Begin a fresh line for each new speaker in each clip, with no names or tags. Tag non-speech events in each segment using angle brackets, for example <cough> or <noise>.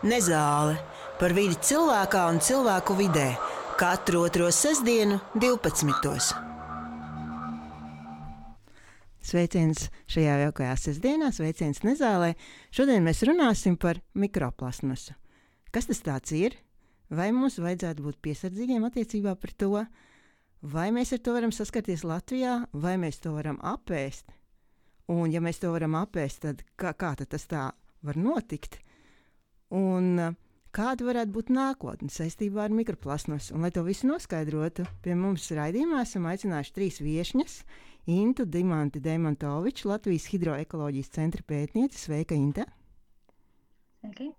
Nezāle par vidi cilvēkā un cilvēku vidē katru otro sestdienu, 12.
Sveiciens šajā jaukajā sestdienā, sveiciens Nezālē. Šodien mēs runāsim par mikroplasmasu. Kas tas ir? Vai mums vajadzētu būt piesardzīgiem attiecībā par to, vai mēs ar to varam saskarties Latvijā, vai mēs to varam apēst? Un, ja mēs to varam apēst, tad kā, kā tad tas tā var notikt? Un uh, kāda varētu būt nākotne saistībā ar mikroplasmasu? Un, lai to visu noskaidrotu, pie mums raidījumā esam aicinājuši trīs viesņas. Intu Dimanti Demantoviču, Latvijas Hidroekoloģijas centra pētniece. Sveika, Inta!
Sveiki!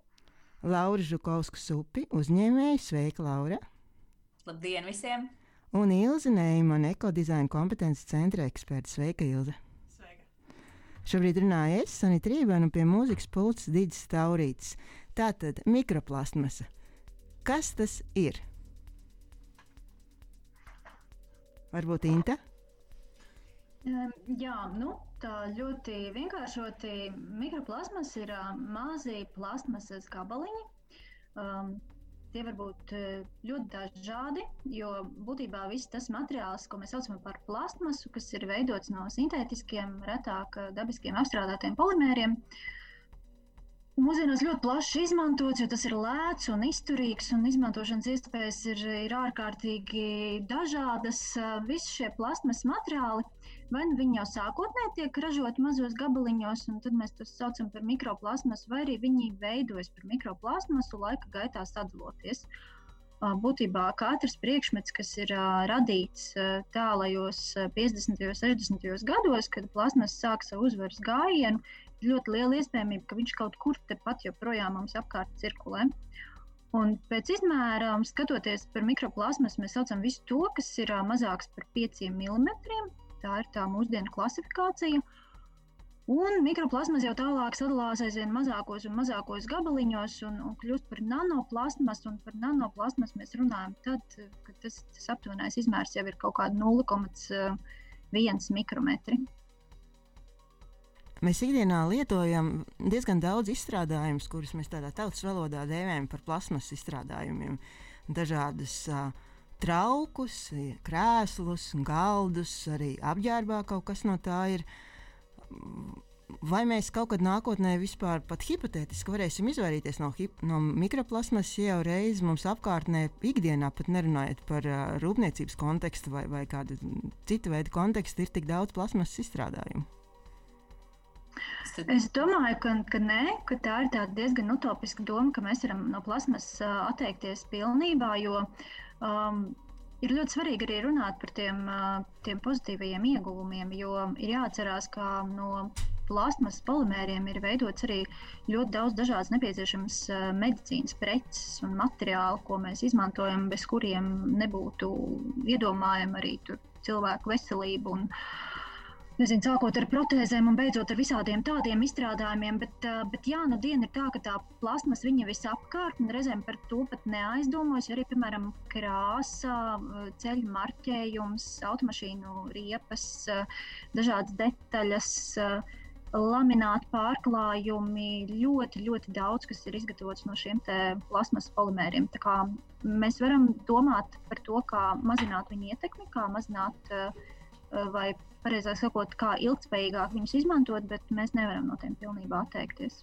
Laura Žukovska Supi, uzņēmēja. Sveika, Laura!
Labdien visiem!
Un Ilze Neimana, ekodizaina kompetences centra eksperta. Sveika, Ilze! Šobrīd runāju es, Sanita Rībana, un pie mūzikas pults Digis Taurītis. Tātad mikroplasmasa. Kas tas ir? Varbūt Inta?
Um, jā, nu, tā ļoti vienkāršoti mikroplasmas ir uh, mazi plasmasas gabaliņi. Um, Tie var būt ļoti dažādi, jo būtībā viss tas materiāls, ko mēs saucam par plastmasu, kas ir veidots no sintētiskiem, retāk dabiskiem apstrādātiem polimēriem, mūsdienās ļoti plaši izmantots, jo tas ir lēts un izturīgs, un izmantošanas iespējas ir, ir ārkārtīgi dažādas. Visi šie plastmasas materiāli Vai nu viņi jau sākotnēji tiek ražoti mazos gabaliņos, un tad mēs tos saucam par mikroplasmasu, vai arī viņi veidojas par mikroplasmasu laika gaitā sadaloties. Būtībā katrs priekšmets, kas ir radīts tālajos 50. un 60. gados, kad plasmas sāk savu uzvaras gājienu, ļoti liela iespējamība, ka viņš kaut kur tepat joprojām mums apkārt cirkulē. Un pēc izmēra, skatoties par mikroplasmas, mēs saucam visu to, kas ir mazāks par 5 mm. Tā ir tā mūsdienu klasifikācija. Un mikroplasmas jau tālāk sadalās aizvien mazākos un mazākos gabaliņos un, un kļūst par nanoplasmas. Par nanoplasmas mēs runājam tad, kad tas, tas aptuvenais izmērs jau ir kaut kāda 0,1 mikrometri.
Mēs ikdienā lietojam diezgan daudz izstrādājumus, kurus mēs tādā tautas valodā dēvējam par plasmas izstrādājumiem. Dažādas uh, traukus, krēslus, galdus, arī apģērbā kaut kas no tā ir. Vai mēs kaut kad nākotnē vispār pat hipotētiski varēsim izvairīties no, no mikroplasmas, ja jau reiz mums apkārtnē, ikdienā pat nerunājot par uh, rūpniecības kontekstu vai, vai kādu citu veidu kontekstu, ir tik daudz plasmas izstrādājumu?
Es domāju, ka, ka, nē, ka tā ir diezgan utopiska doma, ka mēs varam no plasmas atteikties pilnībā. Jo um, ir ļoti svarīgi arī runāt par tiem, tiem pozitīvajiem ieguvumiem, jo ir jāatcerās, ka no plasmas polimēriem ir veidots arī ļoti daudz dažādas nepieciešamas medicīnas preces un materiālu, ko mēs izmantojam, bez kuriem nebūtu iedomājama arī cilvēku veselība. Un, uh, nezinu, sākot ar protēzēm un beidzot ar visādiem tādiem izstrādājumiem. Bet, bet jā, nu diena ir tā, ka tā plasmas viņa visapkārt, un reizēm par to pat neaizdomājas. Arī, piemēram, krāsa, ceļu marķējums, automašīnu riepas, dažādas detaļas. Lamināti pārklājumi, ļoti, ļoti daudz, kas ir izgatavots no šiem plasmas polimēriem. Mēs varam domāt par to, kā mazināt viņu ietekmi, kā mazināt vai pareizāk sakot, kā ilgspējīgāk viņus izmantot, bet mēs nevaram no tiem pilnībā atteikties.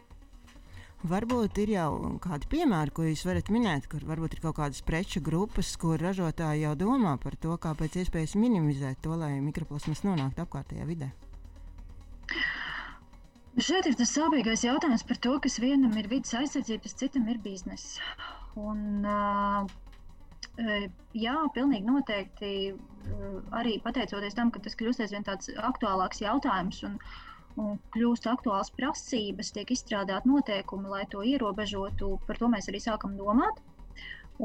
Varbūt ir jau kādi piemēri, ko jūs varat minēt, kur varbūt ir kaut kādas preču grupas, kur ražotāji jau domā par to, kā pēc iespējas minimizēt to, lai mikroplasmas nonāktu apkārtējā vidē.
Šeit ir tas sāpīgais jautājums par to, kas vienam ir vidas aizsardzība, tas citam ir biznesa. Un, uh, Jā, pilnīgi noteikti. Arī pateicoties tam, ka tas kļūst aizvien tāds aktuālāks jautājums un, un kļūst aktuāls prasības, tiek izstrādāti noteikumi, lai to ierobežotu. Par to mēs arī sākam domāt.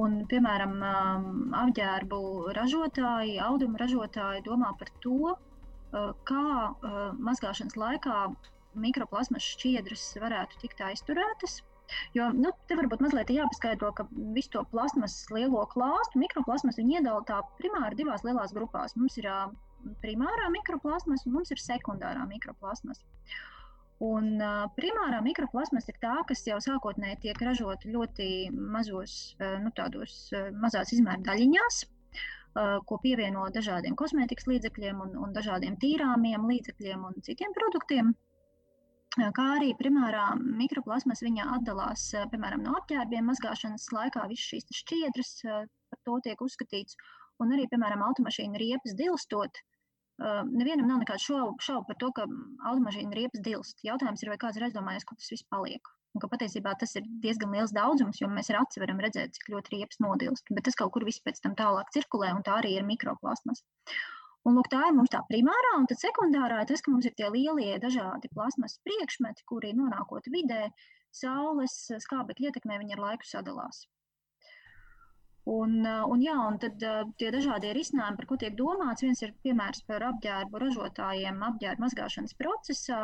Un, piemēram, apģērbu ražotāji, audumu ražotāji domā par to, kā mazgāšanas laikā mikroplasmas šķiedras varētu tikt aizturētas Jo nu, te varbūt mazliet jāpaskaidro, ka visu to plasmas lielo klāstu, mikroplasmas, viņi iedala tā primāri divās lielās grupās. Mums ir primārā mikroplasmas un mums ir sekundārā mikroplasmas. Un primārā mikroplasmas ir tā, kas jau sākotnēji tiek ražota ļoti mazos, nu, tādos mazās izmēra daļiņās, ko pievieno dažādiem kosmētikas līdzekļiem un, un dažādiem tīrāmiem līdzekļiem un citiem produktiem. Uh, kā arī primārā mikroplasmas viņa atdalās, uh, piemēram, no apģērbiem mazgāšanas laikā, visas šīs šķiedras uh, par to tiek uzskatīts, un arī, piemēram, automašīnu riepas dilstot, Uh, nevienam nav nekādu šaubu, šaubu par to, ka automašīna riepas dilst. Jautājums ir, vai kāds ir aizdomājies, kur tas viss paliek. Un ka patiesībā tas ir diezgan liels daudzums, jo mēs ar aci varam redzēt, cik ļoti riepas nodilst. Bet tas kaut kur viss pēc tam tālāk cirkulē, un tā arī ir mikroplasmas. Un, lūk, tā ir mums tā primārā, un tad sekundārā ir tas, ka mums ir tie lielie dažādi plasmas priekšmeti, kuri nonākot vidē, saules skābekļa ietekmē, viņi ar laiku sadalās. Un, uh, un, jā, un tad uh, tie dažādie risinājumi, par ko tiek domāts, viens ir piemērs par apģērbu ražotājiem, apģērbu mazgāšanas procesā,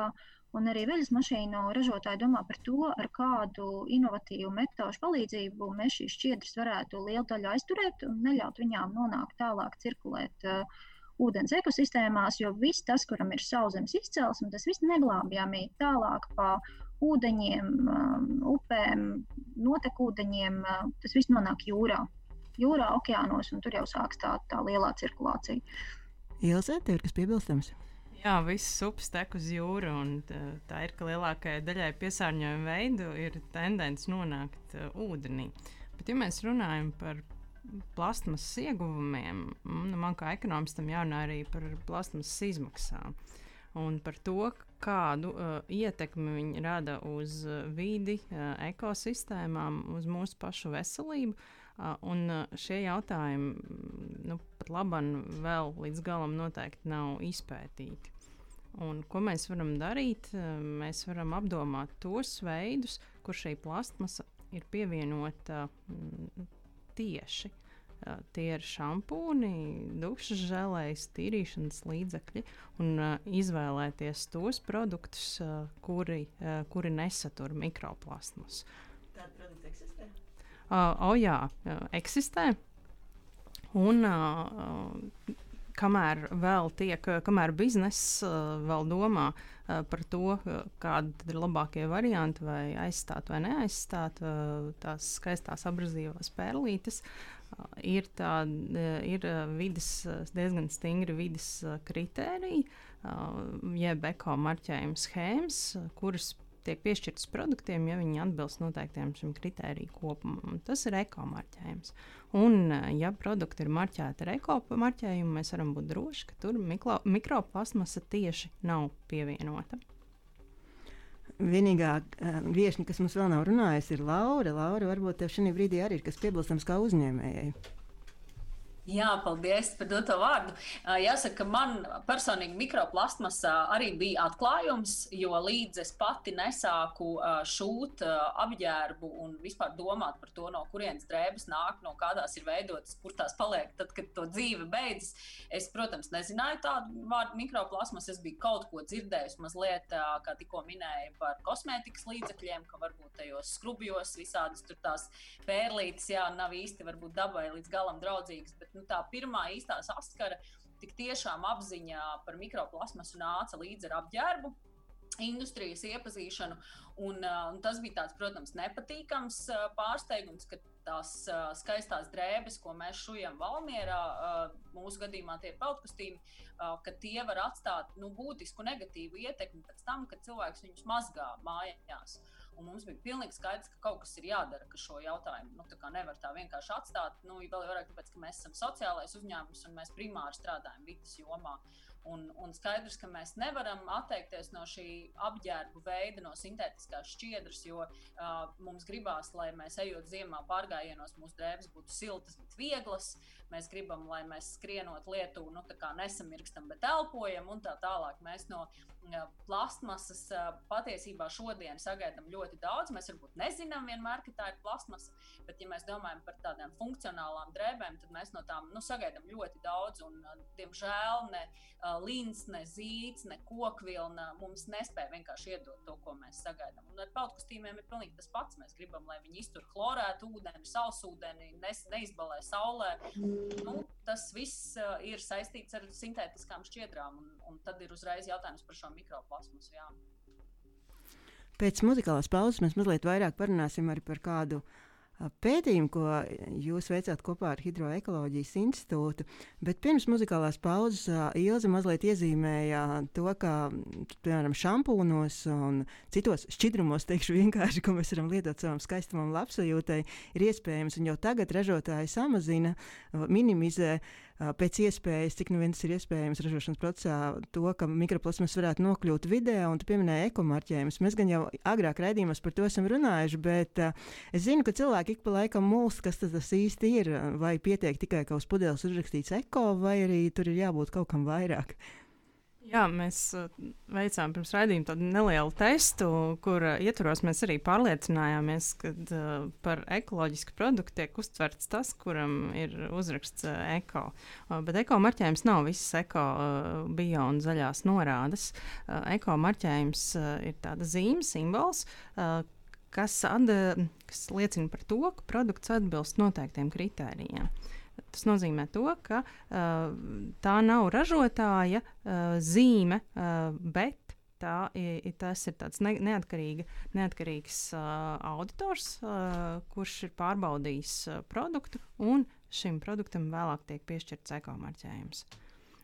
un arī veļas mašīnu ražotāji domā par to, ar kādu inovatīvu metožu palīdzību mēs šīs šķiedras varētu lielu daļu aizturēt un neļaut viņām nonākt tālāk cirkulēt uh, ūdens ekosistēmās, jo viss tas, kuram ir sauszemes izcelsme, tas viss neglābjami tālāk pa ūdeņiem, um, upēm, notekūdeņiem, uh, tas viss nonāk jūrā jūrā, okeānos, un tur jau sākas tā, tā lielā cirkulācija.
Ilzē, tev ir kas piebilstams?
Jā, viss upes tek uz jūru, un tā ir, ka lielākajai daļai piesārņojuma veidu ir tendence nonākt uh, ūdenī. Bet, ja mēs runājam par plasmasas ieguvumiem, nu, man kā ekonomistam jārunā arī par plasmasas izmaksām un par to, kādu uh, ietekmi viņi rada uz uh, vidi, uh, ekosistēmām, uz mūsu pašu veselību. Uh, Un šie jautājumi nu, pat labam vēl līdz galam noteikti nav izpētīti. Un, ko mēs varam darīt? Mēs varam apdomāt tos veidus, kur šī plastmasa ir pievienota tieši. Tie ir šampūni, dušas žēlējas, tīrīšanas līdzekļi un uh, izvēlēties tos produktus, uh, kuri, uh, kuri nesatur mikroplastmas.
Tāda produkta eksistē?
uh, oh, jā, uh, eksistē. Un uh, kamēr vēl tiek, kamēr bizness uh, vēl domā uh, par to, uh, kādi ir labākie varianti, vai aizstāt vai neaizstāt tās skaistās abrazīvās pērlītes, ir, tā, ir vidas, diezgan stingri vidas kritēriji, jeb eko marķējuma schēmas, kuras tiek piešķirtas produktiem, ja viņi atbilst noteiktiem šim kritēriju kopumam. Tas ir ekomarķējums. Un, eh, ja produkti ir marķēti ar ekomarķējumu, mēs varam būt droši, ka tur mikro, mikroplasmasa tieši nav pievienota.
Vienīgā uh, viesne, kas mums vēl nav runājusi, ir Laura. Laura, varbūt tev šī brīdī arī ir kas piebilstams kā uzņēmējai.
Jā, paldies par doto vārdu. Jāsaka, ka man personīgi mikroplastmasa arī bija atklājums, jo līdz es pati nesāku šūt apģērbu un vispār domāt par to, no kurienes drēbes nāk, no kādās ir veidotas, kur tās paliek, tad, kad to dzīve beidzas. Es, protams, nezināju tādu vārdu mikroplasmas. Es biju kaut ko dzirdējusi mazliet, kā tikko minēju, par kosmētikas līdzekļiem, ka varbūt tajos skrubjos visādas tur tās pērlītes, jā, nav īsti varbūt dabai līdz galam draudzīgas. Bet, nu, tā pirmā īstā saskara, tik tiešām apziņā par mikroplasmasu nāca līdz ar apģērbu industrijas iepazīšanu. Un, uh, un tas bija tāds, protams, nepatīkams uh, pārsteigums, ka tās uh, skaistās drēbes, ko mēs šujam Valmjerā, uh, mūsu gadījumā tie ir peltkostīmi, uh, ka tie var atstāt nu, būtisku negatīvu ietekmi pēc tam, kad cilvēks viņus mazgā mājās. Uh, Un mums bija pilnīgi skaidrs, ka kaut kas ir jādara, ka šo jautājumu nu, tā nevar tā vienkārši atstāt. Nu, vēl vairāk tāpēc, ka mēs esam sociālais uzņēmums un mēs primāri strādājam vidas jomā. Un, un skaidrs, ka mēs nevaram atteikties no šī apģērba veida, no sintētiskās šķiedras, jo uh, mums gribās, lai mēs ejot ziemā pārgājienos, mūsu drēbes būtu siltas, bet vieglas. Mēs gribam, lai mēs skrienot lietu, nu, nesamirkstam, bet elpojam un tā tālāk. Mēs no plastmasas patiesībā šodien sagaidām ļoti daudz. Mēs varbūt nezinām vienmēr, ka tā ir plastmasa, bet, ja mēs domājam par tādām funkcionālām drēbēm, tad mēs no tām nu, sagaidām ļoti daudz. Un, diemžēl ne līns, ne zīts, ne kokvilna mums nespēja vienkārši iedot to, ko mēs sagaidām. Un ar peltkostīmiem ir pilnīgi tas pats. Mēs gribam, lai viņi iztur chlorētu ūdeni, sausūdeni, ne, neizbalē saulē. Nu, tas viss ir saistīts ar sintētiskām šķiedrām, un, un tad ir uzreiz jautājums par šo mikroplasmasu. Jā.
Pēc muzikālās pauzes mēs mazliet vairāk parunāsim arī par kādu pētījumu, ko jūs veicāt kopā ar Hidroekoloģijas institūtu. Bet pirms muzikālās pauzes Ilze mazliet iezīmēja to, ka, piemēram, šampūnos un citos šķidrumos, teikšu vienkārši, ko mēs varam lietot savam skaistumam, labsajūtai, ir iespējams, un jau tagad ražotāji samazina, minimizē pēc iespējas, cik nu viens ir iespējams ražošanas procesā, to, ka mikroplasmas varētu nokļūt vidē, un tu pieminēji ekomarķējumus. Mēs gan jau agrāk raidījumos par to esam runājuši, bet uh, es zinu, ka cilvēki ik pa laikam mulst, kas tas īsti ir. Vai pietiek tikai, ka uz pudeles uzrakstīts eko, vai arī tur ir jābūt kaut kam vairāk.
Jā, mēs uh, veicām pirms raidījuma tādu nelielu testu, kur uh, ietvaros mēs arī pārliecinājāmies, ka uh, par ekoloģisku produktu tiek uztverts tas, kuram ir uzraksts uh, eko. Uh, bet eko marķējums nav visas eko, uh, bio un zaļās norādes. Eko marķējums ir tāda zīme, simbols. Kas, ad, kas liecina par to, ka produkts atbilst noteiktiem kritērijiem. Uh, Tas nozīmē to, ka uh, tā nav ražotāja uh, zīme, uh, bet tā, i, tas ir tāds ne, neatkarīga, neatkarīgs uh, auditors, uh, kurš ir pārbaudījis uh, produktu, un šim produktam vēlāk tiek piešķirts ekomarķējums.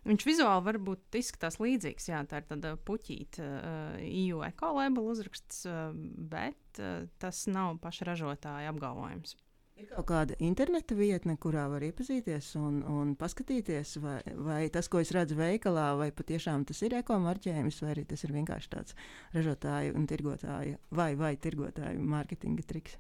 Viņš vizuāli varbūt izskatās līdzīgs. Jā, tā ir tāda puķīta, uh, EU ekolabela uzraksts, uh, bet uh, tas nav paša ražotāja apgalvojums.
Ir kaut kāda interneta vietne, kurā var iepazīties un, un paskatīties, vai, vai tas, ko es redzu veikalā, vai patiešām tas ir ekomarķējums, vai arī tas ir vienkārši tāds ražotāju un tirgotāju vai, vai tirgotāju mārketinga triks.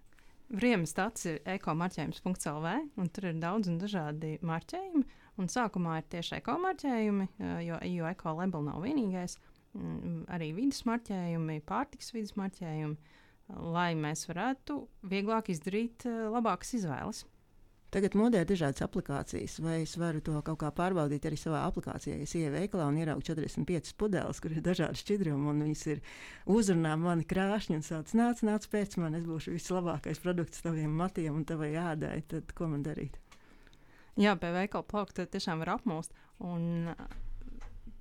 Vriemas tāds ir ekomarķējums.lv, un tur ir daudz un dažādi marķējumi. Un sākumā ir tieši ekomarķējumi, jo, jo ekolabela nav vienīgais. Arī vidas marķējumi, pārtiks vidas marķējumi lai mēs varētu vieglāk izdarīt uh, labākas izvēles.
Tagad modē ir dažādas aplikācijas, vai es varu to kaut kā pārbaudīt arī savā aplikācijā. Es ieju veikalā un ieraugu 45 pudeles, kur ir dažādi šķidrumi, un viņas ir uzrunā mani krāšņi un sauc, nāc, nāc pēc manis, es būšu vislabākais produkts taviem matiem un tavai ādai. Tad ko man darīt?
Jā, pie veikala plaukta tiešām var apmūst. Un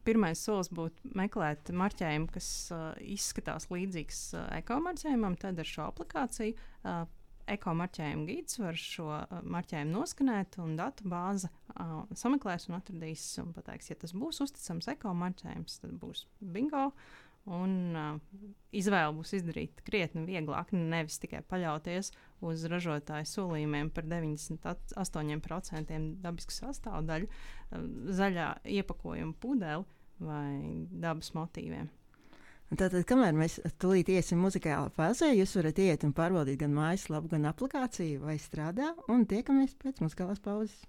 pirmais solis būtu meklēt marķējumu, kas uh, izskatās līdzīgs uh, ekomarķējumam, tad ar šo aplikāciju. Uh, Ekomarķējuma gids var šo uh, marķējumu noskanēt, un datu bāze uh, sameklēs un atradīs, un pateiks, ja tas būs uzticams ekomarķējums, tad būs bingo. Un uh, izvēle būs izdarīta krietni vieglāk, nevis tikai paļauties uz ražotāju solījumiem par 98% dabisku sastāvdaļu, uh, zaļā iepakojuma pudeli vai dabas motīviem.
Tātad, kamēr mēs tulīt iesim muzikālā fāzē, jūs varat iet un pārbaudīt gan mājaslapu, gan aplikāciju, vai strādā, un tiekamies pēc muzikālās pauzes.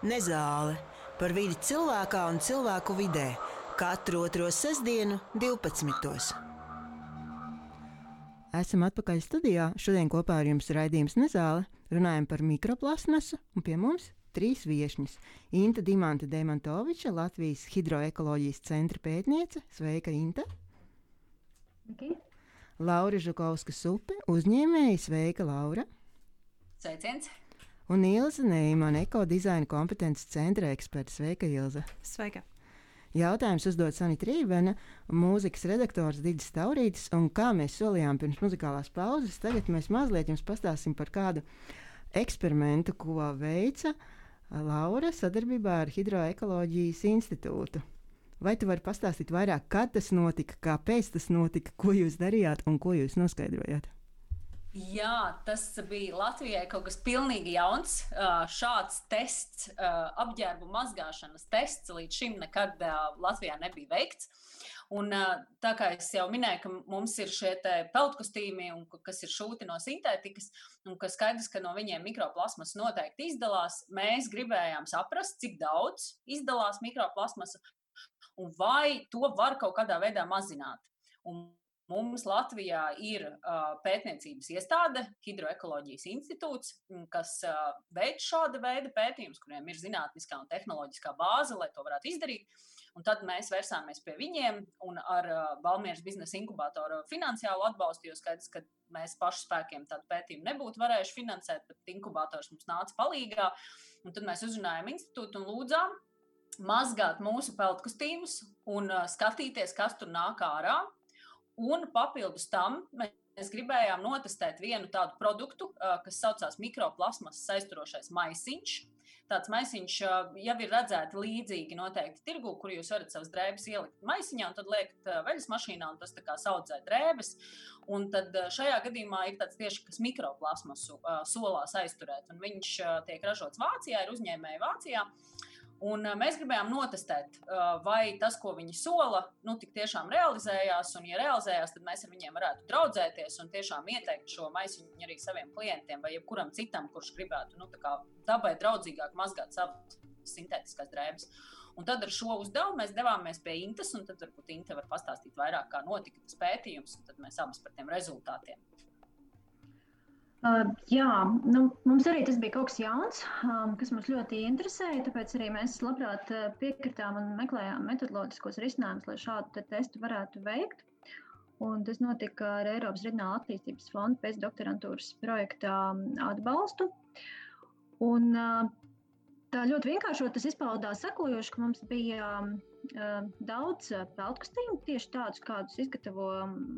Nezāle par vidi cilvēkā un cilvēku vidē katru otro sestdienu, 12.
Esam atpakaļ studijā. Šodien kopā ar jums ir raidījums Nezāle. Runājam par mikroplasmasu, un pie mums trīs viesņas. Inta Dimanta Demantoviča, Latvijas hidroekoloģijas centra pētniece. Sveika, Inta!
Okay.
Laura Žukovska Supe, uzņēmēja. Sveika, Laura!
Sveiciens!
Un Ilza Neimana, ekodizaina kompetences centra eksperta. Sveika, Ilza!
Sveika!
Jautājums uzdod Sanita Rībena, mūzikas redaktors Digis Taurītis. Un kā mēs solījām pirms muzikālās pauzes, tagad mēs mazliet jums pastāstīsim par kādu eksperimentu, ko veica Laura sadarbībā ar Hidroekoloģijas institūtu. Vai tu vari pastāstīt vairāk, kad tas notika, kāpēc tas notika, ko jūs darījāt un ko jūs noskaidrojāt?
Jā, tas bija Latvijai kaut kas pilnīgi jauns. Šāds tests, apģērbu mazgāšanas tests, līdz šim nekad Latvijā nebija veikts. Un, tā kā jau minēju, ka mums ir šie peltkostīmi, kas ir šūti no sintētikas, un ka skaidrs, ka no viņiem mikroplasmas noteikti izdalās, mēs gribējām saprast, cik daudz izdalās mikroplasmas un vai to var kaut kādā veidā mazināt. Un Mums Latvijā ir uh, pētniecības iestāde, Hidroekoloģijas institūts, kas uh, veic šāda veida pētījumus, kuriem ir zinātniskā un tehnoloģiskā bāze, lai to varētu izdarīt. Un tad mēs vērsāmies pie viņiem un ar uh, Balmīras biznesa inkubatoru finansiālu atbalstu, jo skaidrs, ka mēs pašu spēkiem tādu pētījumu nebūtu varējuši finansēt, bet inkubators mums nāca palīdzīgā. Tad mēs uzrunājām institūtu un lūdzām mazgāt mūsu peltkostīmus un skatīties, kas tur nāk ārā Un papildus tam mēs gribējām notestēt vienu tādu produktu, kas saucās mikroplasmas aizturošais maisiņš. Tāds maisiņš jau ir redzēts līdzīgi noteikti tirgu, kur jūs varat savas drēbes ielikt maisiņā un tad liekat veļas mašīnā, un tas tā kā saudzē drēbes. Un tad šajā gadījumā ir tāds tieši kas mikroplasmasu solās aizturēt, un viņš tiek ražots Vācijā, ir uzņēmēji Vācijā. Un mēs gribējām notestēt, vai tas, ko viņi sola, nu, tik tiešām realizējās. Un, ja realizējās, tad mēs ar viņiem varētu draudzēties un tiešām ieteikt šo maisiņu arī saviem klientiem vai jebkuram citam, kurš gribētu nu, dabai draudzīgāk mazgāt savas sintētiskās drēbes. Un tad ar šo uzdevumu mēs devāmies pie Intas, un tad varbūt Inta var pastāstīt vairāk, kā notika tas pētījums, un tad mēs abas par tiem rezultātiem.
Uh, jā, nu, mums arī tas bija kaut kas jauns, um, kas mums ļoti interesēja. Tāpēc arī mēs labprāt piekritām un meklējām metodoloģiskos risinājumus, lai šādu te testu varētu veikt. Un tas notika ar Eiropas Reģionāla attīstības fonda pēcdoktorantūras projekta atbalstu. Un, uh, tā ļoti vienkāršot tas izpaudās sekojoši, ka mums bija um, daudz peltkostīmu, tieši tādus, kādus izgatavo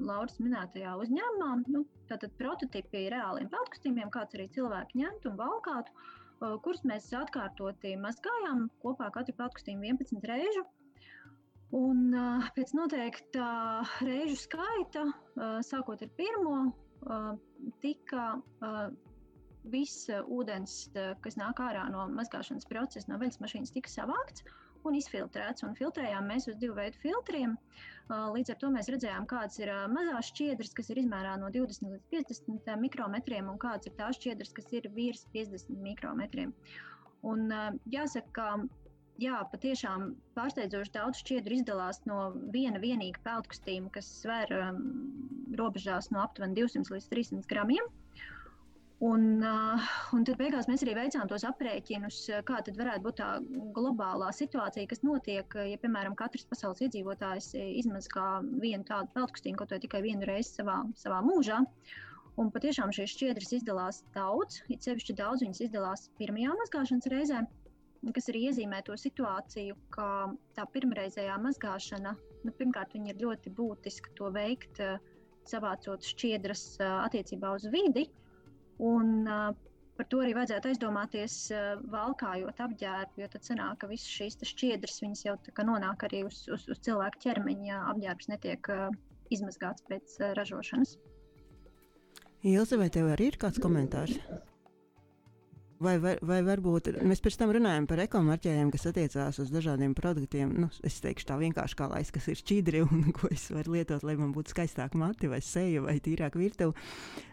Lauras minētajā uzņēmumā. Nu, tātad prototipi reāliem peltkostīmiem, kāds arī cilvēki ņemtu un valkātu, kurus mēs atkārtoti mazgājām kopā katru peltkostīmu 11 reižu. Un pēc noteikta reižu skaita, sākot ar pirmo, tika viss ūdens, kas nāk ārā no mazgāšanas procesa, no veļas mašīnas, tika savākts un izfiltrēts. Un filtrējām mēs uz divu veidu filtriem. Līdz ar to mēs redzējām, kādas ir mazās šķiedras, kas ir izmērā no 20 līdz 50 mikrometriem, un kādas ir tās šķiedras, kas ir virs 50 mikrometriem. Un, jāsaka, ka jā, patiešām pārsteidzoši daudz šķiedru izdalās no viena vienīga peltkostīma, kas sver um, robežās no aptuveni 200 līdz 300 gramiem. Uh, un tad beigās mēs arī veicām tos aprēķinus, kā tad varētu būt tā globālā situācija, kas notiek, ja, piemēram, katrs pasaules iedzīvotājs izmazgā vienu tādu peltkustīnu kaut vai tikai vienu reizi savā, savā mūžā. Un patiešām šīs šķiedras izdalās daudz, it sevišķi daudz viņas izdalās pirmajā mazgāšanas reizē. kas arī iezīmē to situāciju, ka tā pirmreizējā mazgāšana, nu, pirmkārt, ir ļoti būtiska to veikt, savācot šķiedras attiecībā uz vidi. Un, Par to arī vajadzētu aizdomāties, valkājot apģērbu, jo tad sanāk, ka visas šīs šķiedras jau nonāk arī uz, uz, uz cilvēka ķermeņa, ja apģērbs netiek izmazgāts pēc ražošanas.
Ilze, vai tev arī ir kāds komentārs? Vai, vai, vai varbūt mēs pēc tam runājam par ekomarķējiem, kas attiecās uz dažādiem produktiem? Nu, es teikšu tā vienkārši kā lais, kas ir šķidri un <laughs> ko es varu lietot, lai man būtu skaistāka mati vai seja vai tīrāka virtuve.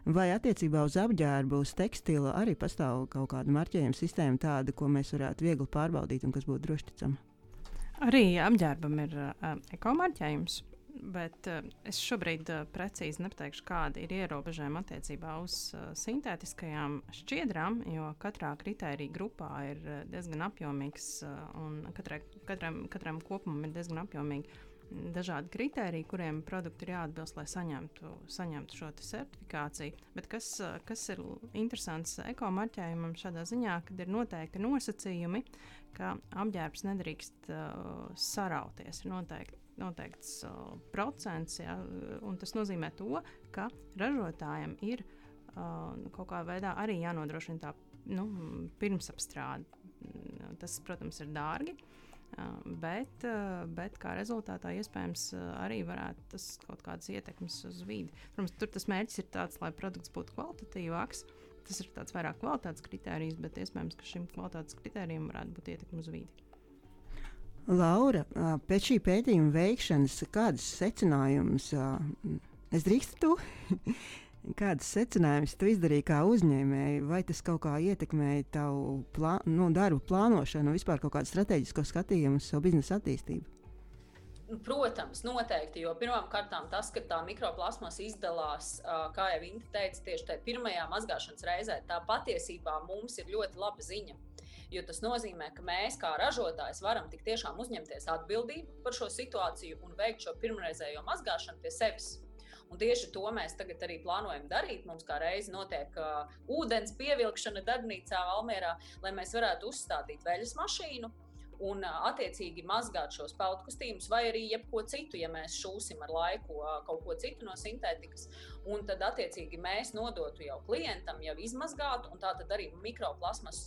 Vai attiecībā uz apģērbu, uz tekstilu arī pastāv kaut kāda marķējuma sistēma, tāda, ko mēs varētu viegli pārbaudīt un kas būtu drošticama?
Arī apģērbam ir uh, ekomarķējums. Bet uh, es šobrīd uh, precīzi nepateikšu, kāda ir ierobežojuma attiecībā uz uh, sintētiskajām šķiedrām, jo katrā kritērija grupā ir uh, diezgan apjomīgs uh, un katrai, katram, katram kopumam ir diezgan apjomīgi dažādi kriteriji, kuriem produkti ir jāatbilst, lai saņemtu, saņemtu šo certifikāciju. Bet kas, kas ir interesants ekomarķējumam šādā ziņā, kad ir noteikti nosacījumi, ka apģērbs nedrīkst uh, sarauties. Ir noteikti noteikts uh, procents. Ja, tas nozīmē to, ka ražotājiem ir uh, kaut kādā veidā arī jānodrošina tā nu, pirmsapstrāde. Tas, protams, ir dārgi. Uh, bet, uh, bet kā rezultātā iespējams uh, arī varētu tas kaut kādas ietekmes uz vidi. Protams, tur tas mērķis ir tāds, lai produkts būtu kvalitatīvāks. Tas ir tāds vairāk kvalitātes kritērijs, bet iespējams, ka šim kvalitātes kritērijam varētu būt ietekme uz vidi.
Laura, pēc šī pētījuma veikšanas, kādas secinājumus es drīkstu tu? <laughs> Kādas secinājumus tu izdarīji kā uzņēmēji? Vai tas kaut kā ietekmēja tavu plā, nu, darbu plānošanu, vispār kaut kādu strateģisko skatījumu uz savu biznesa attīstību?
Nu, protams, noteikti. Jo pirmkārt, tas, ka tā mikroplasmas izdalās, kā jau Inta teica, tieši tajā pirmajā mazgāšanas reizē, tā patiesībā mums ir ļoti laba ziņa jo tas nozīmē, ka mēs kā ražotājs varam tik tiešām uzņemties atbildību par šo situāciju un veikt šo pirmreizējo mazgāšanu pie sevis. Un tieši to mēs tagad arī plānojam darīt. Mums kā reizi notiek uh, ūdens pievilkšana darbnīcā Valmērā, lai mēs varētu uzstādīt veļas mašīnu un attiecīgi mazgāt šos peltkostīmus, vai arī jebko citu, ja mēs šūsim ar laiku kaut ko citu no sintētikas. Un tad, attiecīgi, mēs nodotu jau klientam, jau izmazgātu, un tā tad arī mikroplasmas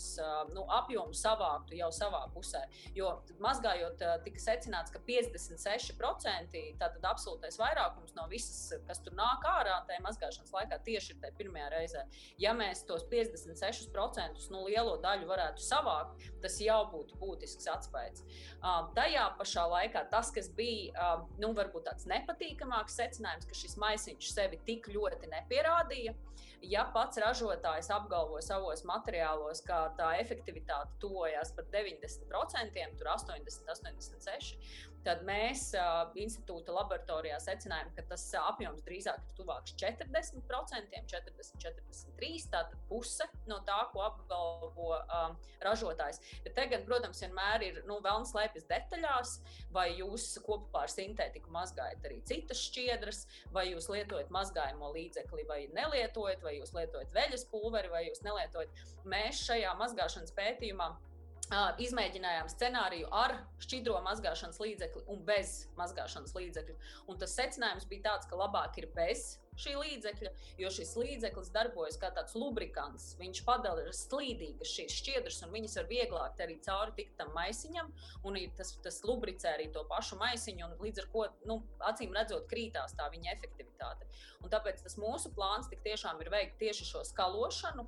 nu, apjomu savāktu jau savā pusē. Jo mazgājot, tika secināts, ka 56% tātad absolūtais vairākums no visas, kas tur nāk ārā tajā mazgāšanas laikā, tieši ir tajā pirmajā reizē. Ja mēs tos 56% nu, lielo daļu varētu savākt, tas jau būtu būtisks atspējs. Uh, tajā pašā laikā tas, kas bija uh, nu, varbūt tāds nepatīkamāks secinājums, ka šis maisiņš sevi tik ļoti nepierādīja. Ja pats ražotājs apgalvo savos materiālos, ka tā efektivitāte tuvojas pat 90%, tur 80, 86, tad mēs uh, institūta laboratorijā secinājām, ka tas apjoms drīzāk ir tuvāks 40%, 40, 43%. Tātad puse no tā, ko apgalvo um, ražotājs. Bet te gan, protams, vienmēr ir nu, vēlams slēpjas detaļās, vai jūs kopā ar sintētiku mazgājat arī citas šķiedras, vai jūs lietojat mazgājumu līdzekli, vai nelietojat, vai jūs lietojat veļas pulveri, vai jūs nelietojat. Mēs šajā mazgāšanas pētījumā izmēģinājām scenāriju ar šķidro mazgāšanas līdzekli un bez mazgāšanas līdzekļa. Un tas secinājums bija tāds, ka labāk ir bez šī līdzekļa, jo šis līdzeklis darbojas kā tāds lubrikants. Viņš padara slīdīgas šīs šķiedras, un viņas var vieglāk arī cauri tikt tam maisiņam, un tas, tas lubricē arī to pašu maisiņu, un līdz ar to, nu, acīm redzot, krītās tā viņa efektivitāte. Un tāpēc tas mūsu plāns tiešām ir veikt tieši šo skalošanu,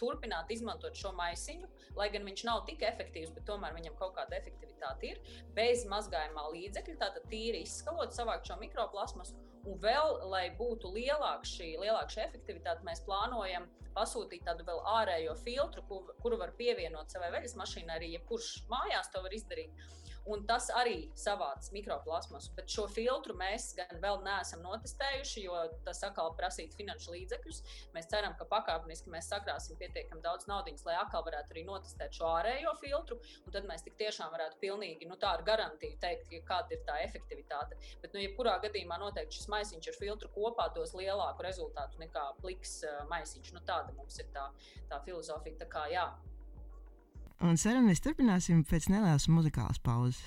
turpināt izmantot šo maisiņu, lai gan viņš nav tik efektīvs, bet tomēr viņam kaut kāda efektivitāte ir, bez mazgājumā līdzekļa, tātad tīri izskalot, savākt šo mikroplasmasu Un vēl, lai būtu lielāka šī, lielāka šī efektivitāte, mēs plānojam pasūtīt tādu vēl ārējo filtru, kur, kuru var pievienot savai veļas mašīnai. Arī jebkurš mājās to var izdarīt un tas arī savāc mikroplasmasu. Bet šo filtru mēs gan vēl neesam notestējuši, jo tas atkal prasītu finanšu līdzekļus. Mēs ceram, ka pakāpeniski mēs sakrāsim pietiekami daudz naudas, lai atkal varētu arī notestēt šo ārējo filtru, un tad mēs tik tiešām varētu pilnīgi nu, tā ar garantiju teikt, kāda ir tā efektivitāte. Bet, nu, jebkurā gadījumā noteikti šis maisiņš ar filtru kopā dos lielāku rezultātu nekā pliks uh, maisiņš. Nu, tāda mums ir tā, tā filozofija. Tā kā, jā,
Un sarunu mēs turpināsim pēc nelielas muzikālas pauzes.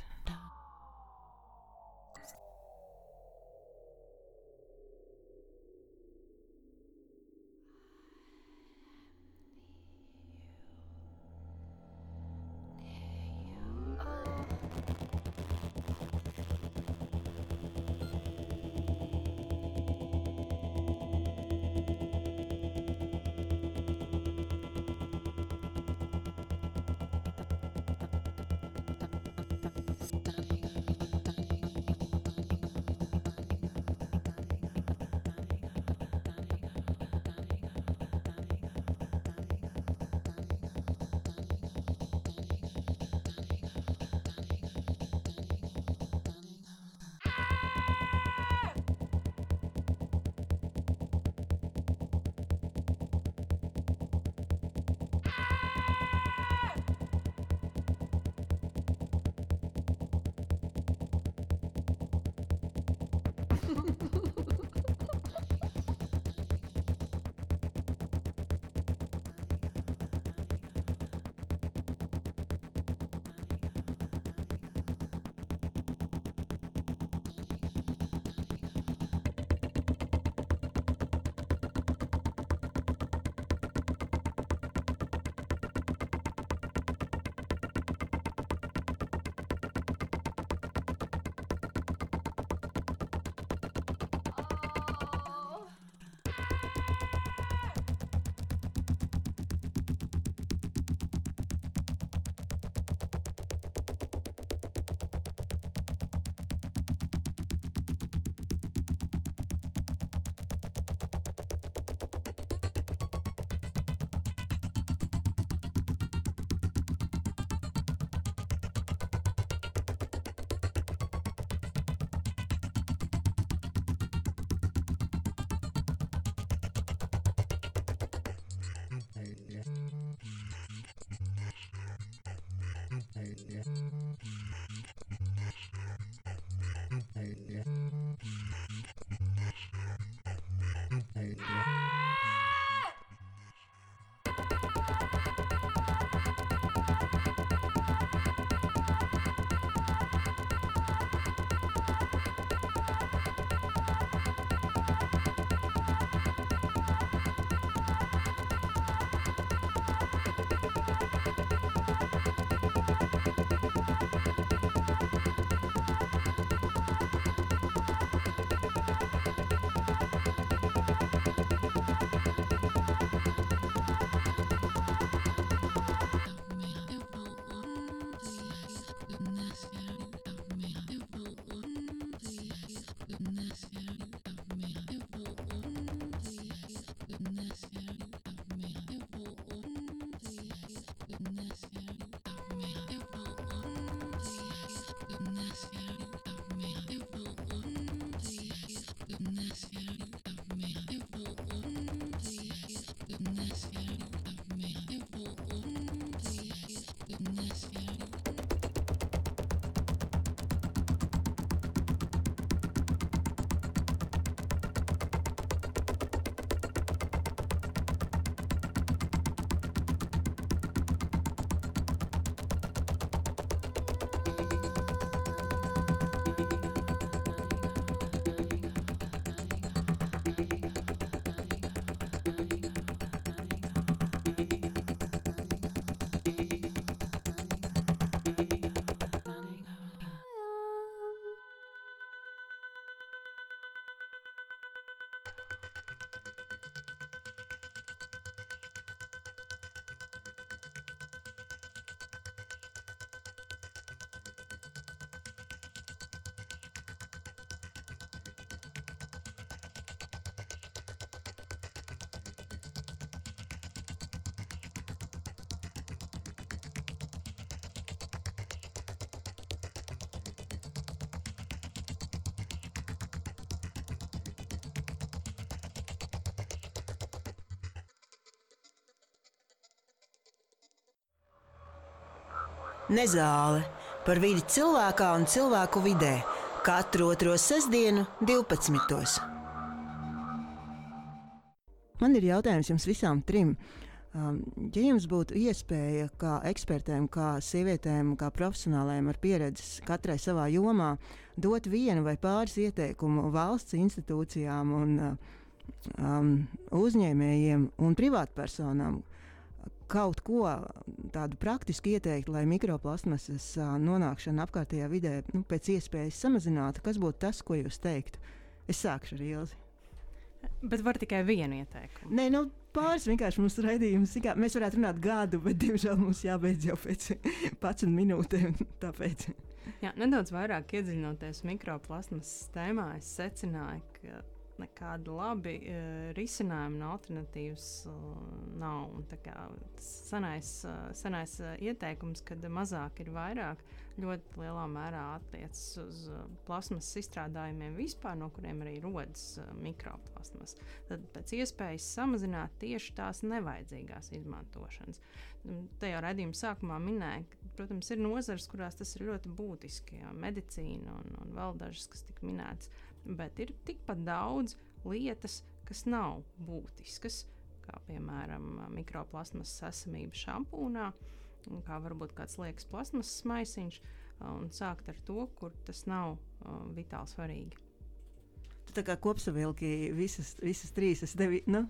哎。
Nezāle par vidi cilvēkā un cilvēku vidē katru otro sestdienu, 12.
Man ir jautājums jums visām trim. Um, ja jums būtu iespēja, kā ekspertēm, kā sievietēm, kā profesionāliem ar pieredzi katrai savā jomā, dot vienu vai pāris ieteikumu valsts institūcijām, un, um, uzņēmējiem un privātpersonām, kaut ko tādu praktisku ieteikt, lai mikroplasmasas nonākšana apkārtējā vidē nu, pēc iespējas samazinātu, kas būtu tas, ko jūs teiktu? Es sākšu ar Ilzi.
Bet var tikai vienu ieteikumu.
Nē, nu, pāris vienkārši mums raidījums. Kā, mēs varētu runāt gadu, bet, diemžēl, mums jābeidz jau pēc <laughs> 11 minūtēm. Tāpēc.
Jā, nedaudz vairāk iedziļinoties mikroplasmas tēmā, es secināju, ka nekāda labi uh, risinājuma un alternatīvas uh, nav. Senais, uh, senais uh, ieteikums, kad mazāk ir vairāk, ļoti lielā mērā attiecas uz uh, plasmas izstrādājumiem vispār, no kuriem arī rodas uh, mikroplasmas. Tad pēc iespējas samazināt tieši tās nevajadzīgās izmantošanas. Un Tajā redzējuma sākumā minēja, ka, protams, ir nozares, kurās tas ir ļoti būtiski. Jā, medicīna un, un vēl dažas, kas tika minētas. Bet ir tikpat daudz lietas, kas nav būtiskas, kā piemēram mikroplasmas esamība šampūnā, kā varbūt kāds liekas plasmas maisiņš, un sākt ar to, kur tas nav uh, vitāli svarīgi.
Tu tā kā kopsavilki visas, visas trīs. es Tevi, nu,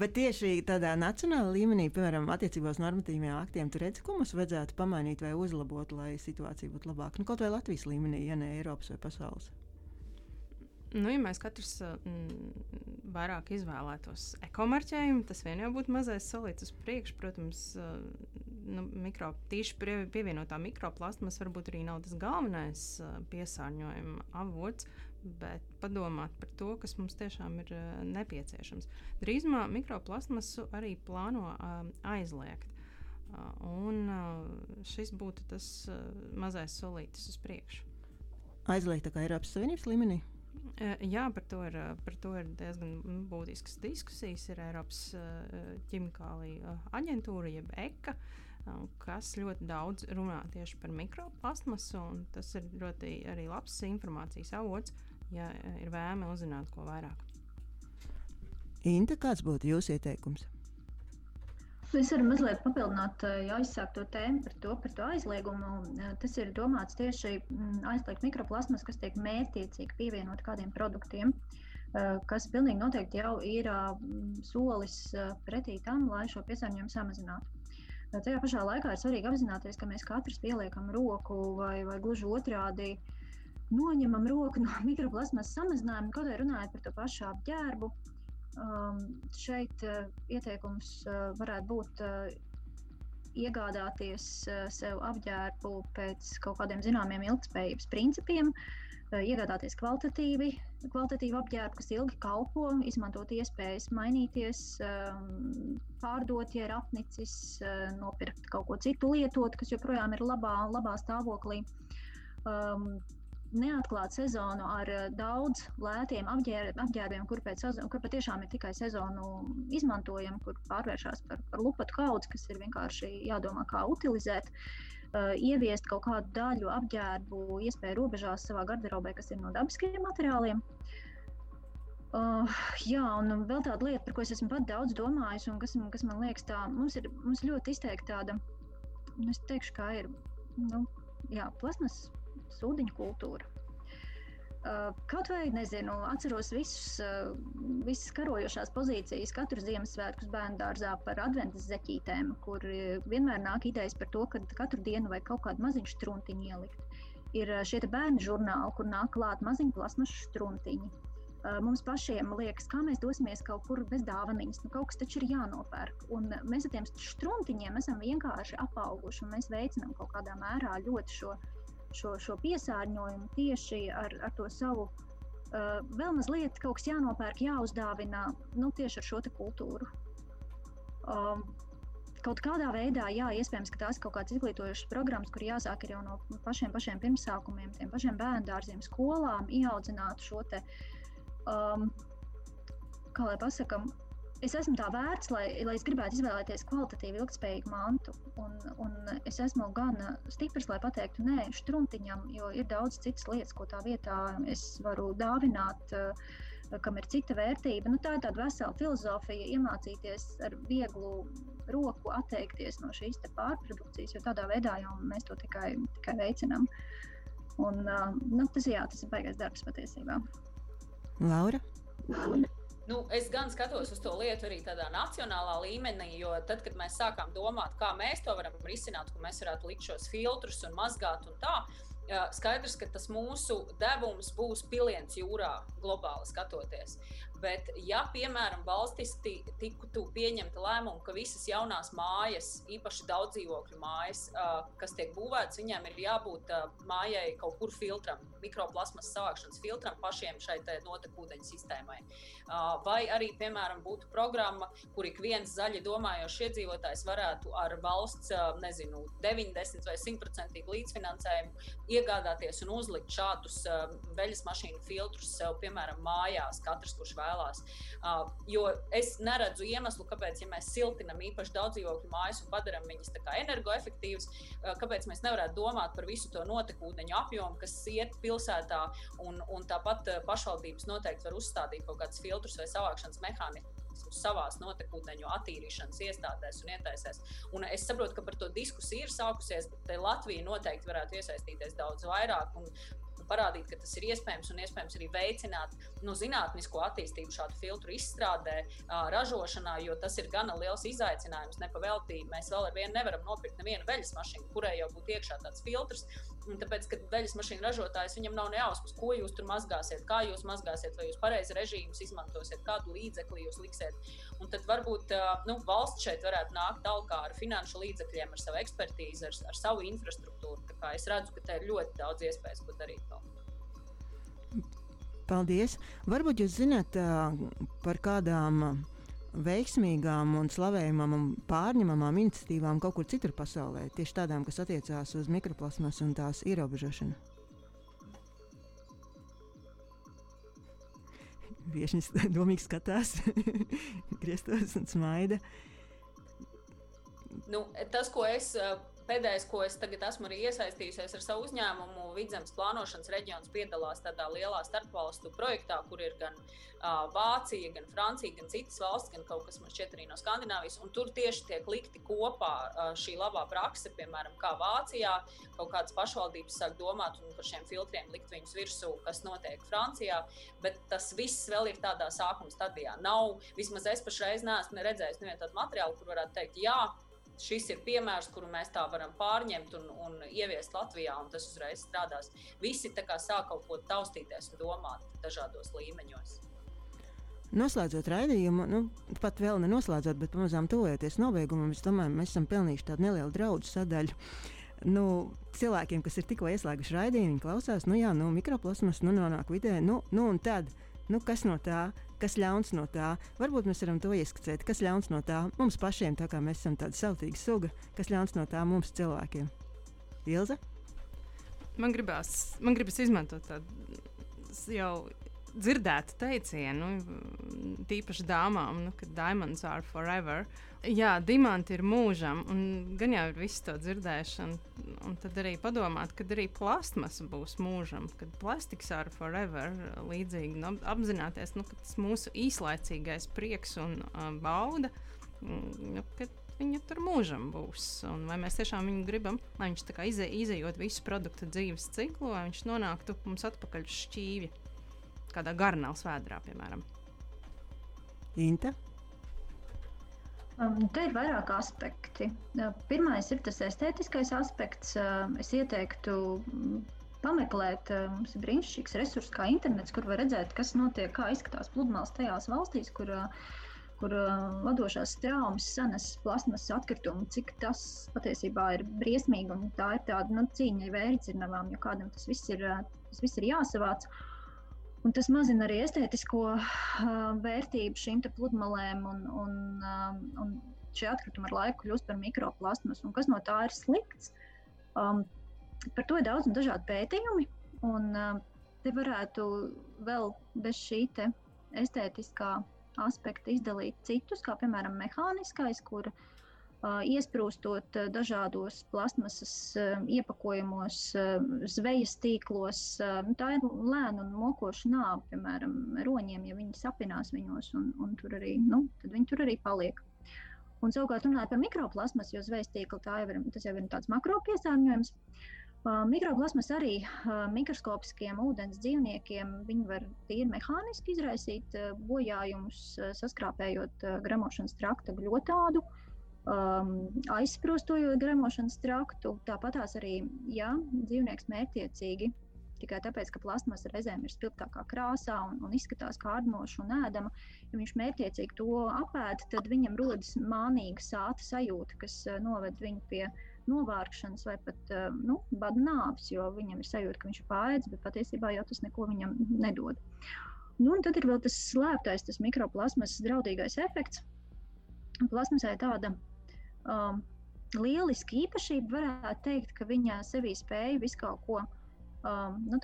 bet tieši tādā nacionālā līmenī, piemēram, attiecībā uz normatīviem aktiem, tur redzi, ko mums vajadzētu pamainīt vai uzlabot, lai situācija būtu labāka. Nu, kaut vai Latvijas līmenī, ja ne Eiropas vai pasaules.
Nu, ja mēs katrs mm, vairāk izvēlētos ekomarķējumu, tas vien jau būtu mazais solīts uz priekšu. Protams, uh, nu, mikro, tīši pie, pievienotā mikroplasmas varbūt arī nav tas galvenais uh, piesārņojuma avots, bet padomāt par to, kas mums tiešām ir uh, nepieciešams. Drīzumā mikroplasmasu arī plāno aizliegt. Un šis būtu tas mazais solītis uz priekšu.
Aizliegt tā kā Eiropas Savienības līmenī.
Jā, par to, ir, par to ir diezgan būtiskas diskusijas. Ir Eiropas eh, ķimikālija aģentūra, jeb ECA, kas ļoti daudz runā tieši par mikroplasmasu. Tas ir ļoti arī labs informācijas avots, ja ir vēlme uzzināt ko vairāk.
Inta, kāds būtu jūsu ieteikums?
Es varu mazliet papildināt jau aizsākto tēmu par to, par to aizliegumu. Tas ir domāts tieši mm, aizliegt mikroplasmas, kas tiek mērķiecīgi pievienot kādiem produktiem, kas pilnīgi noteikti jau ir solis pretī tam, lai šo piesārņojumu samazinātu. Tajā pašā laikā ir svarīgi apzināties, ka mēs katrs pieliekam roku vai, vai gluži otrādi noņemam roku no <laughs> mikroplasmas samazinājuma, kaut arī runājot par to pašu apģērbu. Um, šeit uh, ieteikums uh, varētu būt uh, iegādāties uh, sev apģērbu pēc kaut kādiem zināmiem ilgspējības principiem, uh, iegādāties kvalitatīvi, kvalitatīvu apģērbu, kas ilgi kalpo, izmantot iespējas mainīties, um, pārdot, ja ir apnicis, uh, nopirkt kaut ko citu lietot, kas joprojām ir labā, labā stāvoklī. Um, neatklāt sezonu ar eh, daudz lētiem apģēr, apģērbiem, kur, sezonu, kur patiešām ir tikai sezonu izmantojami, kur pārvēršas par, par lupatu kaudzi, kas ir vienkārši jādomā, kā utilizēt. Uh, ieviest kaut kādu daļu apģērbu, iespēju robežās savā garderobē, kas ir no dabiskiem materiāliem. Uh, jā, un vēl tāda lieta, par ko es esmu pat daudz domājis, un kas, kas man liekas, tā mums ir mums ļoti izteikti tāda, nu, es teikšu, kā ir, nu, jā, plasmas sūdiņu kultūra. Uh, kaut vai nezinu, atceros visus, uh, visas karojošās pozīcijas, katru Ziemassvētku bērnu dārzā par adventas zeķītēm, kur uh, vienmēr nāk idejas par to, ka katru dienu vajag kaut kādu maziņu struntiņu ielikt. Ir šie bērnu žurnāli, kur nāk klāt maziņu plasmašu struntiņi. Mums pašiem liekas, kā mēs dosimies kaut kur bez dāvanas. Nu, kaut kas taču ir jānopērk. Un mēs ar tiem struntiņiem esam vienkārši apauguši. Mēs veicinām kaut kādā mērā ļoti šo šo, šo piesārņojumu tieši ar, ar to savu. Uh, vēl mazliet kaut kas jānopērk, jāuzdāvina nu, tieši ar šo kultūru. Um, kaut kādā veidā, jā, iespējams, ka tās ir kaut kādas izglītojošas programmas, kur jāsāk jau no pašiem, pašiem pirmsākumiem, tiem pašiem bērnu dārziem, skolām, ieaudzināt šo te, um, kā lai pasakām, es esmu tā vērts, lai, lai es gribētu izvēlēties kvalitatīvu, ilgspējīgu mantu. Un, un es esmu gan stiprs, lai pateiktu, nē, struntiņam, jo ir daudz citas lietas, ko tā vietā es varu dāvināt. kam ir cita vērtība. Nu, tā ir tāda vesela filozofija, iemācīties ar vieglu roku atteikties no šīs pārprodukcijas, jo tādā veidā jau mēs to tikai, tikai veicinām. Un, uh, nu, tas, jā, tas ir baigais darbs patiesībā.
Laura?
Nu, es gan skatos uz to lietu arī tādā nacionālā līmenī, jo tad, kad mēs sākām domāt, kā mēs to varam risināt, ka mēs varētu likt šos filtrus un mazgāt un tā, skaidrs, ka tas mūsu devums būs piliens jūrā, globāli skatoties. Bet, ja, piemēram, valstis tiktu pieņemta lēmuma, ka visas jaunās mājas, īpaši daudz dzīvokļu mājas, kas tiek būvētas, viņiem ir jābūt mājai kaut kur filtram, mikroplasmas savākšanas filtram pašiem šai notekūdeņu sistēmai. Vai arī, piemēram, būtu programma, kur ik viens zaļi domājošs iedzīvotājs varētu ar valsts, nezinu, 90 vai 100% līdzfinansējumu iegādāties un uzlikt šādus veļas mašīnu filtrus sev, piemēram, mājās, katrs, kurš vēlas vēlās. Uh, jo es neredzu iemeslu, kāpēc, ja mēs siltinam īpaši daudz dzīvokļu mājas un padarām viņas energoefektīvas, uh, kāpēc mēs nevarētu domāt par visu to notekūdeņu apjomu, kas iet pilsētā, un, un tāpat uh, pašvaldības noteikti var uzstādīt kaut kādus filtrus vai savākšanas mehānismus savās notekūdeņu attīrīšanas iestādēs un iesaistēs. Un es saprotu, ka par to diskusija ir sākusies, bet Latvija noteikti varētu iesaistīties daudz vairāk. Un, parādīt, ka tas ir iespējams un iespējams arī veicināt nu, zinātnisko attīstību šādu filtru izstrādē, ražošanā, jo tas ir gana liels izaicinājums. Nepavēltī mēs vēl ar vienu nevaram nopirkt nevienu veļas mašīnu, kurai jau būtu iekšā tāds filtrs. Tāpēc, kad veļas mašīnu ražotājs viņam nav nejausmas, ko jūs tur mazgāsiet, kā jūs mazgāsiet, vai jūs pareizi režīmus izmantosiet, kādu līdzekli jūs liksiet. Un tad varbūt nu, valsts šeit varētu nākt tālāk ar finanšu līdzekļiem, ar savu ekspertīzi, ar, ar savu infrastruktūru. Es redzu, ka te ir ļoti daudz iespējas, ko darīt. Vēl.
Paldies! Varbūt jūs zināt par kādām veiksmīgām un slavējamām un pārņemamām iniciatīvām kaut kur citur pasaulē, tieši tādām, kas attiecās uz mikroplasmas un tās ierobežošanu. Viesņas <laughs> domīgi skatās, <laughs> grieztos un smaida.
Nu, tas, ko es pēdējais, ko es tagad esmu arī iesaistījusies ar savu uzņēmumu, Vidzemes plānošanas reģions piedalās tādā lielā starpvalstu projektā, kur ir gan uh, Vācija, gan Francija, gan citas valsts, gan kaut kas man šķiet arī no Skandināvijas. Un tur tieši tiek likti kopā uh, šī labā prakse, piemēram, kā Vācijā. Kaut kādas pašvaldības sāk domāt par šiem filtriem, likt viņus virsū, kas notiek Francijā. Bet tas viss vēl ir tādā sākuma stadijā. Nav, vismaz es pašreiz neesmu redzējis nevienu tādu materiālu, kur varētu teikt, jā, šis ir piemērs, kuru mēs tā varam pārņemt un, un ieviest Latvijā, un tas uzreiz strādās. Visi sāk kaut ko taustīties un domāt dažādos līmeņos.
Noslēdzot raidījumu, nu, pat vēl nenoslēdzot, bet pamazām tuvojoties nobeigumam, es domāju, mēs esam pelnījuši tādu nelielu draugu sadaļu. Nu, cilvēkiem, kas ir tikko ieslēguši raidījumu, viņi klausās, nu, jā, nu, mikroplasmas nu, nonāk vidē, nu, nu, un tad, nu, kas no tā, kas ļauns no tā. Varbūt mēs varam to ieskicēt, kas ļauns no tā mums pašiem, tā kā mēs esam tādi sautīga suga, kas ļauns no tā mums cilvēkiem. Ilza?
Man gribās, man gribas izmantot tādu jau dzirdētu teicienu, tīpaši dāmām, nu, ka diamonds are forever. Jā, diamanti ir mūžam, un gan jau ir viss to dzirdēšana. Un tad arī padomāt, kad arī plastmasa būs mūžam, kad plastiks are forever. Līdzīgi nu, apzināties, nu, ka tas mūsu īslaicīgais prieks un uh, bauda. Nu, viņa tur mūžam būs. Un vai mēs tiešām viņu gribam, lai viņš ize, izējot visu produktu dzīves ciklu, lai viņš nonāktu mums atpakaļ uz šķīvja kādā garnāla svētdrā, piemēram.
Inta?
Um, te ir vairāk aspekti. Uh, pirmais ir tas estētiskais aspekts. Uh, es ieteiktu mm, pameklēt, uh, mums ir brīnišķīgs resurs kā internets, kur var redzēt, kas notiek, kā izskatās pludmales tajās valstīs, kur, kur vadošās traumas sanes plasmasas atkritumu, cik tas patiesībā ir briesmīgi un tā ir tāda nu, cīņa vērtzinavām, jo kādam tas viss ir, tas viss ir jāsavāc. Uh, Un tas mazina arī estētisko uh, vērtību šīm pludmalēm, un, un, uh, un šie atkritumi ar laiku kļūst par mikroplasmas. Un kas no tā ir slikts? Um, par to ir daudz un dažādi pētījumi. Un, uh, te varētu vēl bez šī estētiskā aspekta izdalīt citus, kā piemēram mehāniskais, kur uh, iesprūstot uh, dažādos plasmasas uh, iepakojumos, uh, zvejas tīklos. Uh, nu, tā ir lēna un mokoša nāve, piemēram, roņiem, ja viņi sapinās viņos, un, un tur arī, nu, tad viņi tur arī paliek. Un savukārt runājot par mikroplasmas, jo zvejas tīkla jau ir, tas jau ir tāds makro piesārņojums. Uh, Mikroplasmas arī uh, mikroskopiskiem ūdens dzīvniekiem var tīri mehāniski izraisīt uh, bojājumus, uh, saskrāpējot uh, gramošanas trakta gļotādu, um, aizsprostojot gramošanas traktu. Tāpat arī, ja dzīvnieks mērķiecīgi tikai tāpēc, ka plasmas reizēm ir spilgtākā krāsā un, un izskatās kā ārnoša un ēdama. Ja viņš mērķiecīgi to apēd, tad viņam rodas mānīga sāta sajūta, kas uh, noved viņu pie novārkšanas vai pat uh, nu, bada nāves, jo viņam ir sajūta, ka viņš ir pārēdis, bet patiesībā jau tas neko viņam nedod. Nu, un tad ir vēl tas slēptais, tas mikroplasmas draudīgais efekts. Plasmasai tāda um, lieliska īpašība, varētu teikt, ka viņa sevī spēja visu kaut ko um, nu,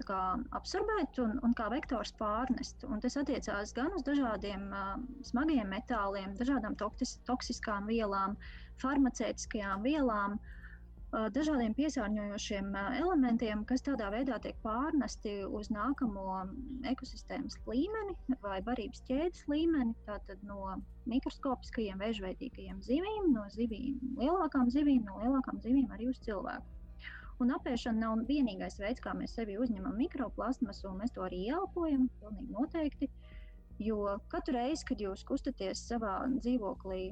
absorbēt un, un kā vektors pārnest. Un tas attiecās gan uz dažādiem uh, smagiem metāliem, dažādām toktis, toksiskām vielām, farmaceitiskajām vielām. Uh, dažādiem piesārņojošiem elementiem, kas tādā veidā tiek pārnesti uz nākamo ekosistēmas līmeni vai barības ķēdes līmeni. Tātad no mikroskopiskajiem vēžveidīgajiem zivīm, no zivīm, lielākām zivīm, no lielākām zivīm arī uz cilvēku. Un apēšana nav vienīgais veids, kā mēs sevi uzņemam mikroplasmasu, un mēs to arī ieelpojam, pilnīgi noteikti. Jo katru reizi, kad jūs kustaties savā dzīvoklī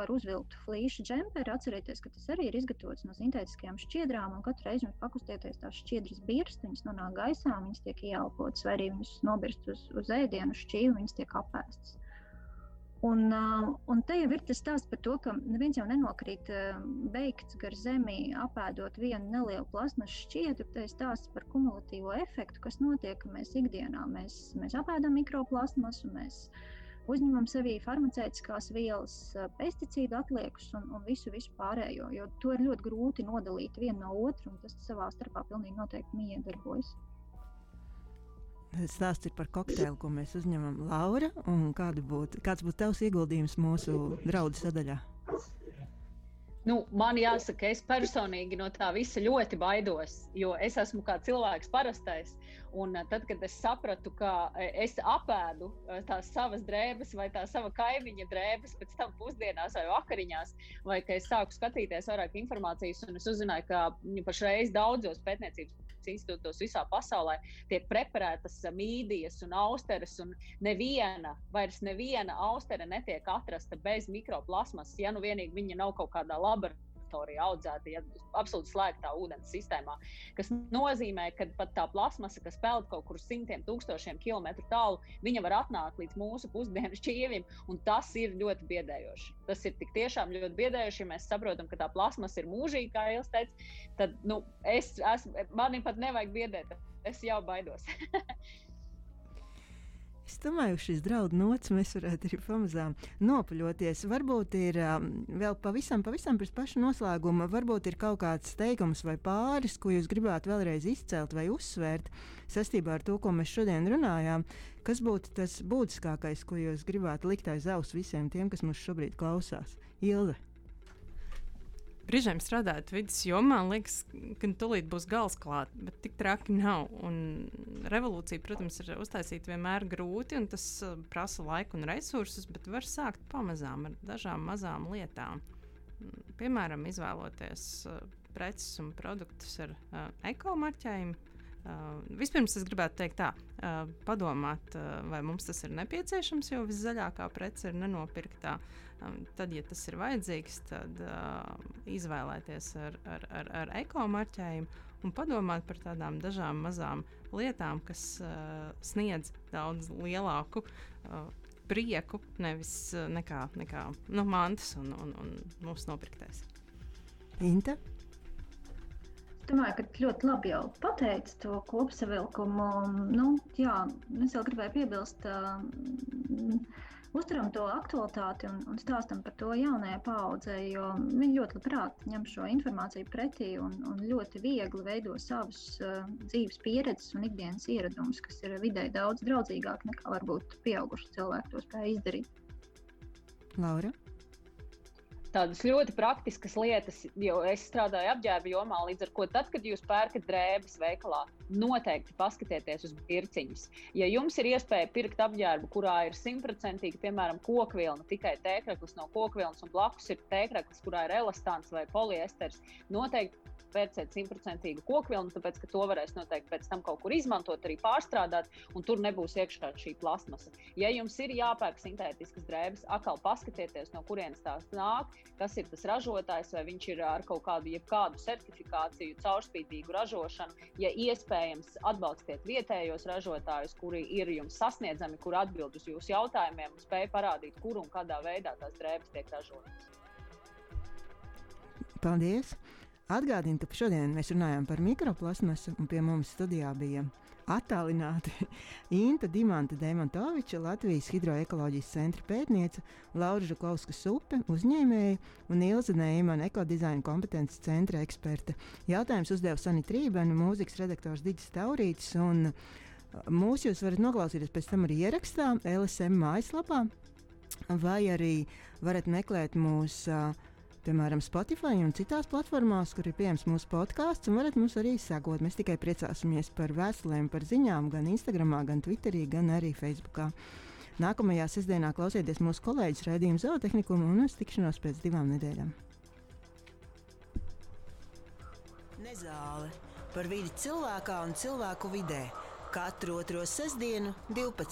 ar uzvilktu flīšu džemperi. Atcerieties, ka tas arī ir izgatavots no sintētiskajām šķiedrām, un katru reizi, kad pakustieties tās šķiedras birst, viņas nonāk gaisā, viņas tiek ieelpotas, vai arī viņas nobirst uz, uz ēdienu, šķīvi, viņas tiek apēstas. Un, uh, un te jau ir tas stāsts par to, ka neviens jau nenokrīt uh, beigts gar zemi, apēdot vienu nelielu plasmas šķiedru. Tas ir stāsts par kumulatīvo efektu, kas notiek, ka mēs ikdienā mēs, mēs apēdam mikroplasmasu, mēs uh, uzņemam sevī farmaceitiskās vielas, pesticīdu atliekas un, un visu, visu pārējo. Jo to ir ļoti grūti nodalīt vienu no otru, un tas savā starpā pilnīgi noteikti miedarbojas.
Stāsts ir par kokteili, ko mēs uzņemam Laura. Būt, kāds būtu tavs ieguldījums mūsu draugu sadaļā?
Nu, man jāsaka, es personīgi no tā visa ļoti baidos, jo es esmu kā cilvēks parastais. Un eh, tad, kad es sapratu, ka eh, es apēdu eh, tās savas drēbes vai tā sava kaimiņa drēbes pēc tam pusdienās vai vakariņās, vai ka es sāku skatīties vairāk informācijas, un es uzzināju, ka nu, pašreiz daudzos pētniecības institūtos visā pasaulē tiek preparētas mīdijas un austeres, un neviena, vairs neviena austere netiek atrasta bez mikroplasmas, ja nu vienīgi viņa nav kaut kādā laboratorija laboratorijā audzēta, ja absolūti slēgtā ūdens sistēmā. Tas nozīmē, ka pat tā plasmasa, kas peld kaut kur simtiem tūkstošiem kilometru tālu, viņa var atnākt līdz mūsu pusdienu šķīvim, un tas ir ļoti biedējoši. Tas ir tiešām ļoti biedējoši, ja mēs saprotam, ka tā plasmasa ir mūžīga, kā Iels teica, tad nu, es, es, mani pat nevajag biedēt, es jau baidos. <laughs>
Es domāju, ka šis draudu nots mēs varētu arī pamazām nopaļoties. Varbūt ir um, vēl pavisam, pavisam pēc paša noslēguma, varbūt ir kaut kāds teikums vai pāris, ko jūs gribētu vēlreiz izcelt vai uzsvērt saistībā ar to, ko mēs šodien runājām. Kas būtu tas būtiskākais, ko jūs gribētu likt aiz auss visiem tiem, kas mums šobrīd klausās? Ilga.
Brīžiem strādājot vidus jomā, liekas, ka tūlīt būs gals klāt, bet tik traki nav. Un revolūcija, protams, ir uztaisīt vienmēr grūti, un tas uh, prasa laiku un resursus, bet var sākt pamazām ar dažām mazām lietām. Mm, piemēram, izvēloties uh, preces un produktus ar uh, ekomarķējumu, Uh, vispirms es gribētu teikt, tā, uh, padomāt, uh, vai mums tas ir nepieciešams, jo viszaļākā prece ir nenopirktā. Um, tad, ja tas ir vajadzīgs, tad uh, izvēlēties ar, ar, ar, ar ekomarķējumu un padomāt par tādām dažām mazām lietām, kas uh, sniedz daudz lielāku. Uh, Prieku, nevis uh, nekā, nekā nu, mantas un, un, un mūsu nopirktais.
Inta?
Es domāju, ka ļoti labi jau pateici to kopsavilkumu. Nu, jā, es vēl gribēju piebilst, uh, uzturam to aktualitāti un, un stāstam par to jaunajai paudzei, jo viņi ļoti labprāt ņem šo informāciju pretī un, un ļoti viegli veido savus uh, dzīves pieredzes un ikdienas ieradumus, kas ir vidē daudz draudzīgāk nekā varbūt pieauguši cilvēki to spēj izdarīt.
Laura?
tādas ļoti praktiskas lietas, jo es strādāju apģērba jomā, līdz ar to, tad, kad jūs pērkat drēbes veikalā, noteikti paskatieties uz pirciņas. Ja jums ir iespēja pirkt apģērbu, kurā ir simtprocentīgi, piemēram, kokvilna, tikai tēkraklis no kokvilnas, un blakus ir tēkraklis, kurā ir elastāns vai poliesters, noteikti pērciet simtprocentīgu kokvilnu, tāpēc ka to varēs noteikti pēc tam kaut kur izmantot, arī pārstrādāt, un tur nebūs iekšā šī plasmasa. Ja jums ir jāpērk sintētiskas drēbes, atkal paskatieties, no kurienes tās nāk, kas ir tas ražotājs, vai viņš ir ar kaut kādu, kādu certifikāciju, caurspīdīgu ražošanu. Ja iespējams, atbalstiet vietējos ražotājus, kuri ir jums sasniedzami, kur atbild uz jūsu jautājumiem spēj parādīt, kur un kādā veidā tās drēbes tiek ražotas.
Paldies! Atgādinu, ka šodien mēs runājām par mikroplasmasu, un pie mums studijā bija attālināti <laughs> Inta Dimanta Demontoviča, Latvijas hidroekoloģijas centra pētniece, Laura Žakovska Supe, uzņēmēja un Ilza Neimana ekodizaina kompetences centra eksperte. Jautājums uzdeva Sanita Rībena, mūzikas redaktors Digis Taurītis, un mūs jūs varat noklausīties pēc tam arī ierakstā LSM mājaslapā, vai arī varat meklēt mūsu uh, piemēram, Spotify un citās platformās, kur ir pieejams mūsu podkāsts, un varat mums arī sekot. Mēs tikai priecāsimies par vēstulēm, par ziņām, gan Instagram, gan Twitterī, gan arī Facebook. Nākamajā sestdienā klausieties mūsu kolēģis raidījuma zootehniku un uz tikšanos pēc divām nedēļām.
Nezāle par vidi cilvēkā un cilvēku vidē katru otro sestdienu, 12.